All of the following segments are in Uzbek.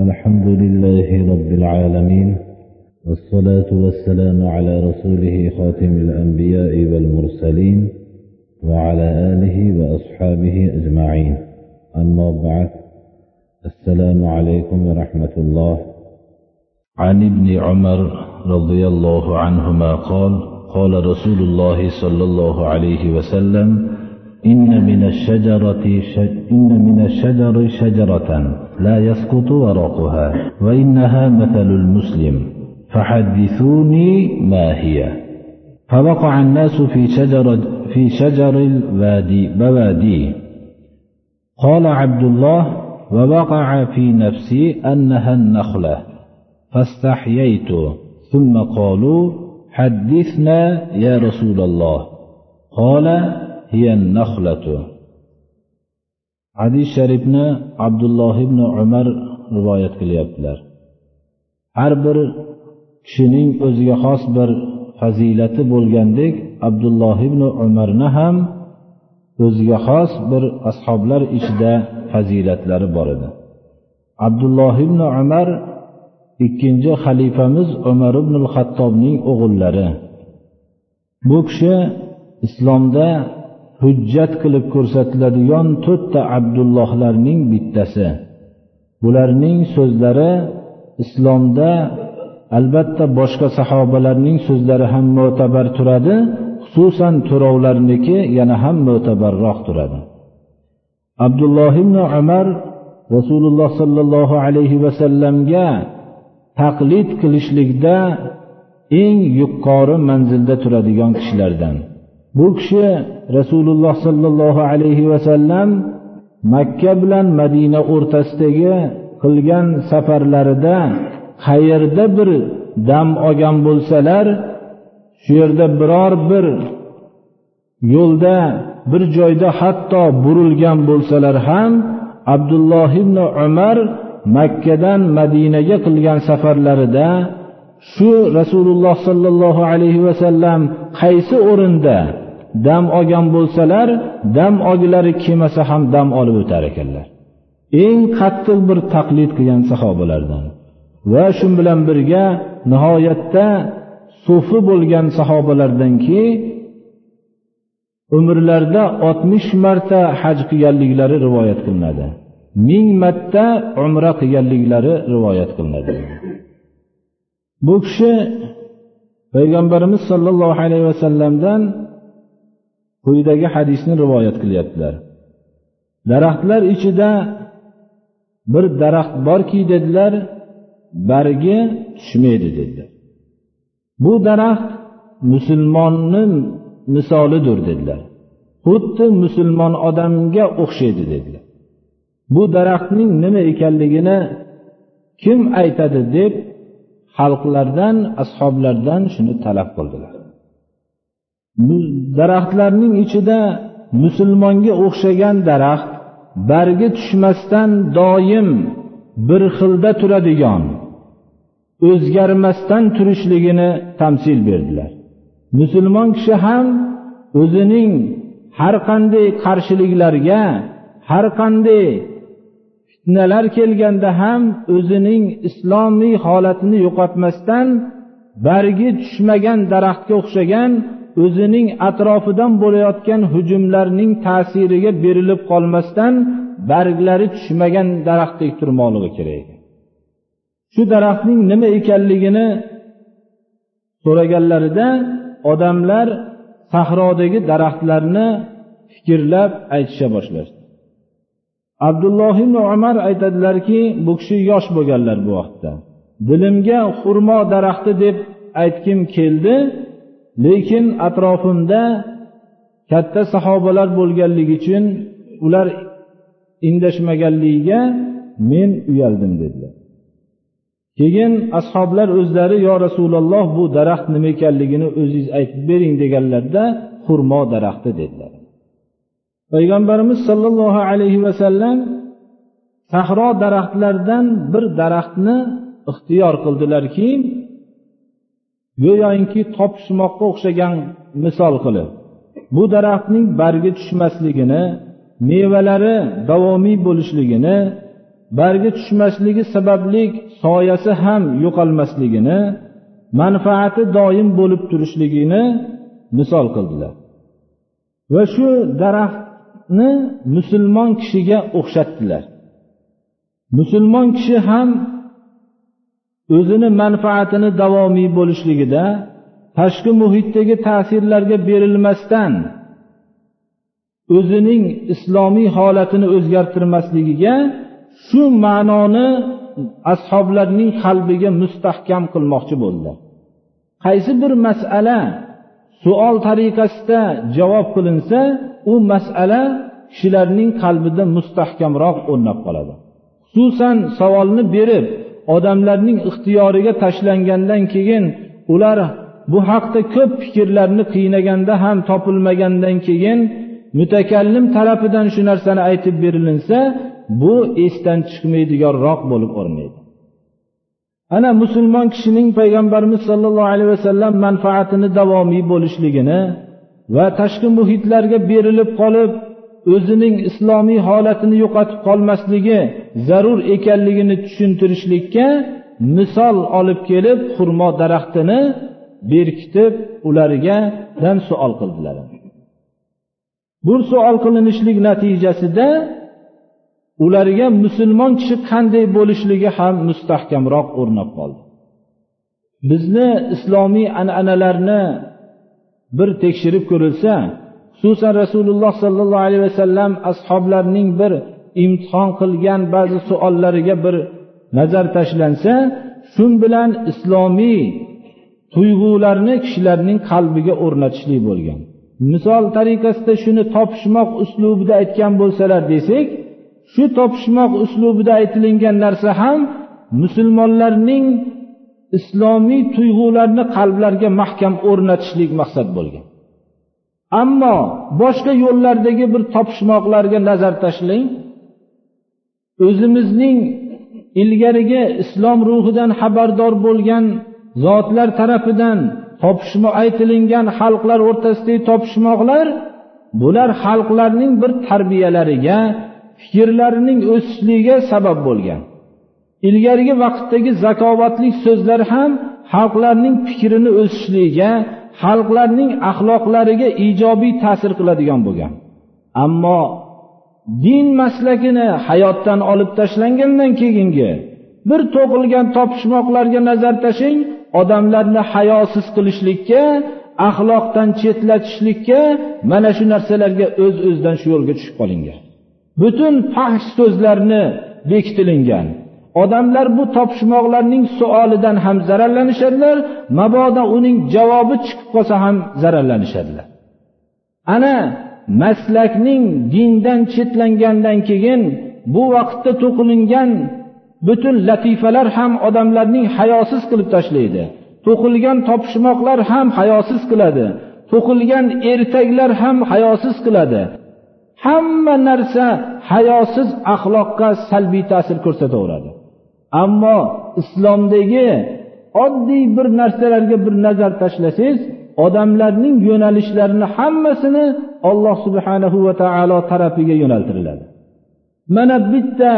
الحمد لله رب العالمين والصلاة والسلام على رسوله خاتم الأنبياء والمرسلين وعلى آله وأصحابه أجمعين. أما بعد السلام عليكم ورحمة الله. عن ابن عمر رضي الله عنهما قال قال رسول الله صلى الله عليه وسلم إن من الشجرة شج إن من الشجر شجرة لا يسقط ورقها وإنها مثل المسلم. فحدثوني ما هي. فوقع الناس في شجر في شجر الوادي بوادي. قال عبد الله ووقع في نفسي أنها النخلة. فاستحييت. ثم قالوا حدثنا يا رسول الله. قال hadis sharifni abdulloh ibn umar rivoyat qilyaptilar. Har bir kishining o'ziga xos bir fazilati bo'lgandek abdulloh ibn umarni ham o'ziga xos bir ashoblar ichida fazilatlari bor edi. Abdulloh ibn umar ikkinchi xalifamiz umar ibn xattobning o'g'illari. Bu kishi islomda hujjat qilib ko'rsatiladigan to'rtta abdullohlarning bittasi. Bularning so'zlari islomda albatta boshqa sahobalarning so'zlari ham mo'tabar turadi xususan to'rovlarniki yana ham mo'tabarroq turadi. Abdulloh ibn umar rasululloh sollallohu alayhi vasallamga taqlid qilishlikda eng yuqori manzilda turadigan kishilardan. Bu kishi rasululloh sollallohu alayhi vasallam makka bilan madina o'rtasidagi qilgan safarlarida qayerda bir dam olgan bo'lsalar shu yerda biror bir yo'lda bir joyda hatto burilgan bo'lsalar ham abdulloh ibn umar makkadan madinaga qilgan safarlarida shu rasululloh sollallohu alayhi vasallam qaysi o'rinda dam olgan bo'lsalar dam olgilari kelmasa ham dam olib o'tar ekanlar. Eng qattiq bir taqlid qilgan sahobalardan va shu bilan birga nihoyatda sufi bo'lgan sahobalardanki umrlarida oltmish marta haj qilganliklari rivoyat qilinadi. Ming marta umra qilganliklari rivoyat qilinadi. Bu kishi payg'ambarimiz sollallohu alayhi vasallamdan quyidagi hadisni rivoyat qilyaptilar. Daraxtlar ichida bir daraxt borki dedilar bargi tushmaydi dedilar. Bu daraxt musulmonni misolidir dedilar. Xuddi musulmon odamga o'xshaydi dedilar. Bu daraxtning nima ekanligini kim aytadi deb xalqlardan ashoblardan shuni talab qildilar. Daraxtlarning ichida musulmonga o'xshagan daraxt bargi tushmasdan doim bir xilda turadigan o'zgarmasdan turishligini tamsil berdilar. Musulmon kishi ham o'zining har qanday qarshiliklarga har qanday fitnalar kelganda ham o'zining islomiy holatini yo'qotmasdan bargi tushmagan daraxtga o'xshagan o'zining atrofidan bo'layotgan hujumlarning ta'siriga berilib qolmasdan barglari tushmagan daraxtdek turmoqligi kerak. Shu daraxtning nima ekanligini so'raganlarida odamlar sahrodagi daraxtlarni fikrlab aytisha boshlashdi. Abdulloh ibn umar aytadilarki bu kishi yosh bo'lganlar bu vaqtda. Dilimga xurmo daraxti deb aytgim keldi lekin atrofimda katta sahobalar bo'lganligi uchun ular indashmaganligiga men uyaldim dedilar. Keyin ashoblar o'zlari yo rasululloh bu daraxt nima ekanligini o'zingiz aytib bering deganlarda xurmo daraxti dedilar. Payg'ambarimiz sollallohu alayhi vasallam sahro daraxtlaridan bir daraxtni ixtiyor qildilarki go'yoki topishmoqqa o'xshagan misol qilib bu daraxtning bargi tushmasligini mevalari davomiy bo'lishligini bargi tushmasligi sababli soyasi ham yo'qolmasligini manfaati doim bo'lib turishligini misol qildilar. Va shu daraxt ni musulmon kishiga o'xshatdilar. Musulmon kishi ham o'zini manfaatini davomiy bo'lishligida tashqi muhitdagi ta'sirlarga berilmasdan o'zining islomiy holatini o'zgartirmasligiga shu ma'noni ashoblarning qalbiga mustahkam qilmoqchi bo'ldilar. Qaysi bir masala suol tariqasida javob qilinsa u masala kishilarning qalbida mustahkamroq o'rnab qoladi. Xususan savolni berib odamlarning ixtiyoriga tashlangandan keyin ular bu haqda ko'p fikrlarni qiynaganda ham topilmagandan keyin mutakallim tarafidan shu narsani aytib berilinsa bu esdan chiqmaydiganroq bo'lib o'rnaydi. Ana musulmon kishining payg'ambarimiz sollallohu alayhi vasallam manfaatini davomiy bo'lishligini va tashqi muhitlarga berilib qolib o'zining islomiy holatini yo'qotib qolmasligi zarur ekanligini tushuntirishlikka misol olib kelib xurmo daraxtini berkitib ulargadan suol qildilar. Bu suol qilinishlik natijasida ularga musulmon kishi qanday bo'lishligi ham mustahkamroq o'rnab qoldi. Bizni islomiy an'analarni bir tekshirib ko'rilsa xususan rasululloh sollallohu alayhi vasallam ashoblarning bir imtihon qilgan ba'zi suollariga bir nazar tashlansa shu bilan islomiy tuyg'ularni kishilarning qalbiga o'rnatishlik bo'lgan. Misol tariqasida shuni topishmoq uslubida aytgan bo'lsalar desak shu topishmoq uslubida aytilingan narsa ham musulmonlarning islomiy tuyg'ularni qalblarga mahkam o'rnatishlik maqsad bo'lgan. Ammo boshqa yo'llardagi bir topishmoqlarga nazar tashlang o'zimizning ilgarigi islom ruhidan xabardor bo'lgan zotlar tarafidan topishmoq aytilingan xalqlar o'rtasidagi topishmoqlar bular xalqlarning bir tarbiyalariga fikrlarining o'sishligiga sabab bo'lgan. Ilgarigi vaqtdagi zakovatlik so'zlar ham xalqlarning fikrini o'sishligiga xalqlarning axloqlariga ijobiy ta'sir qiladigan bo'lgan. Ammo din maslakini hayotdan olib tashlangandan keyingi bir to'qilgan topishmoqlarga nazar tashlang odamlarni hayosiz qilishlikka axloqdan chetlatishlikka mana shu narsalarga o'z öz o'zidan shu yo'lga tushib qolingan butun fahsh so'zlarni bekitilingan. Odamlar bu topishmoqlarning suolidan ham zararlanishadilar mabodo uning javobi chiqib qolsa ham zararlanishadilar. Ana maslakning dindan chetlangandan keyin bu vaqtda to'qilingan butun latifalar ham odamlarning hayosiz qilib tashlaydi. To'qilgan topishmoqlar ham hayosiz qiladi. To'qilgan ertaklar ham hayosiz qiladi. Hamma narsa hayosiz axloqqa salbiy ta'sir ko'rsataveradi. Ammo islomdagi oddiy bir narsalarga bir nazar tashlasangiz odamlarning yo'nalishlarini hammasini alloh subhanahu va taolo tarafiga yo'naltiriladi. Mana bitta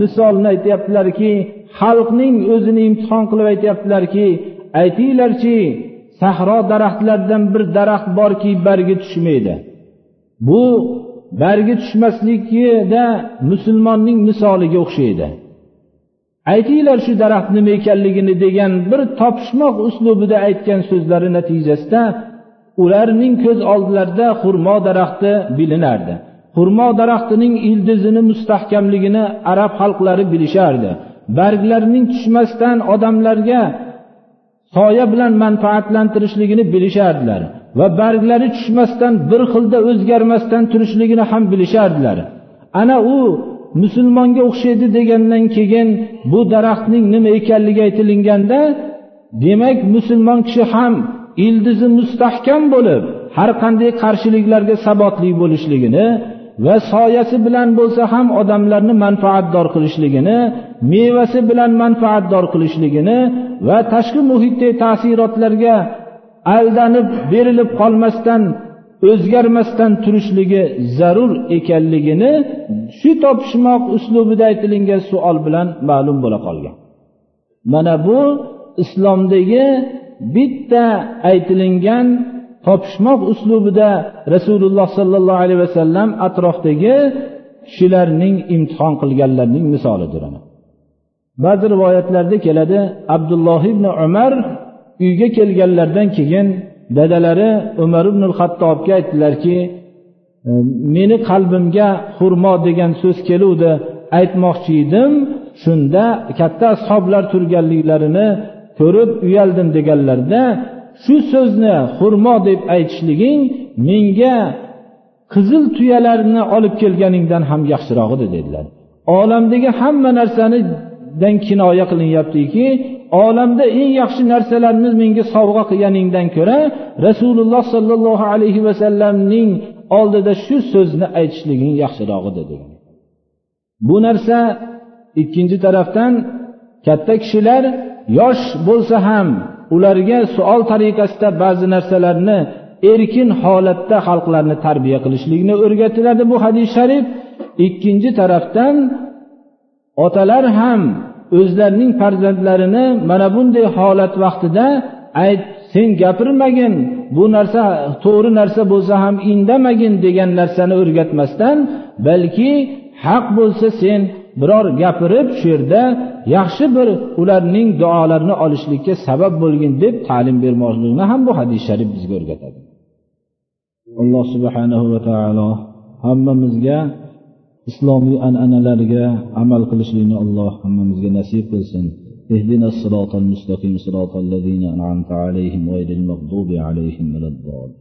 misolni aytyaptilarki xalqning o'zini imtihon qilib aytyaptilarki aytinglarchi sahro daraxtlaridan bir daraxt borki bargi tushmaydi. Bu bargi tushmasligida musulmonning misoliga o'xshaydi. Aytinglar shu daraxt nima ekanligini degan bir topishmoq uslubida aytgan so'zlari natijasida ularning ko'z oldilarida xurmo daraxti bilinardi. Xurmo daraxtining ildizini mustahkamligini arab xalqlari bilishardi. Barglarining tushmasdan odamlarga soya bilan manfaatlantirishligini bilishardilar va barglari tushmasdan bir xilda o'zgarmasdan turishligini ham bilishardilar. Ana u musulmonga o'xshaydi degandan keyin bu daraxtning nima ekanligi aytilinganda demak musulmon kishi ham ildizi mustahkam bo'lib har qanday qarshiliklarga sabotli bo'lishligini va soyasi bilan bo'lsa ham odamlarni manfaatdor qilishligini mevasi bilan manfaatdor qilishligini va tashqi muhitdagi ta'sirotlarga aldanib berilib qolmasdan o'zgarmasdan turishligi zarur ekanligini shu topishmoq uslubida aytilingan suol bilan ma'lum bo'la qolgan. Mana bu islomdagi bitta aytilingan topishmoq uslubida rasululloh sollallohu alayhi vasallam atrofdagi kishilarning imtihon qilganlarning misolidir ba'zi rivoyatlarda keladi abdulloh ibn umar uyga kelganlaridan keyin dadalari umar ibn xattobga aytdilarki e, meni qalbimga xurmo degan so'z keluvdi aytmoqchi edim shunda katta ashoblar turganliklarini ko'rib uyaldim deganlarida shu so'zni xurmo deb aytishliging menga qizil tuyalarni olib kelganingdan ham yaxshiroq edi dedilar. Olamdagi hamma narsanidan kinoya qilinyaptiki olamda eng yaxshi narsalarni menga sovg'a qilganingdan ko'ra rasululloh sollallohu alayhi vasallamning oldida shu so'zni aytishliging yaxshiroq edi degan bu narsa ikkinchi tarafdan katta kishilar yosh bo'lsa ham ularga suol tariqasida ba'zi narsalarni erkin holatda xalqlarni tarbiya qilishlikni o'rgatiladi bu hadis sharif. Ikkinchi tarafdan otalar ham o'zlarining farzandlarini mana bunday holat vaqtida ayt sen gapirmagin bu narsa to'g'ri narsa bo'lsa ham indamagin degan narsani o'rgatmasdan balki haq bo'lsa sen biror gapirib shu yerda yaxshi bir ularning duolarini olishlikka sabab bo'lgin deb ta'lim bermoqlikni ham bu hadis sharif bizga o'rgatadi alloh subhanahu va taolo hammamizga islomiy an'analarga amal qilishlikni alloh hammamizga nasib qilsin اهدنا الصراط المستقيم صراط الذين أنعمت عليهم غير المغضوب عليهم ولا الضالين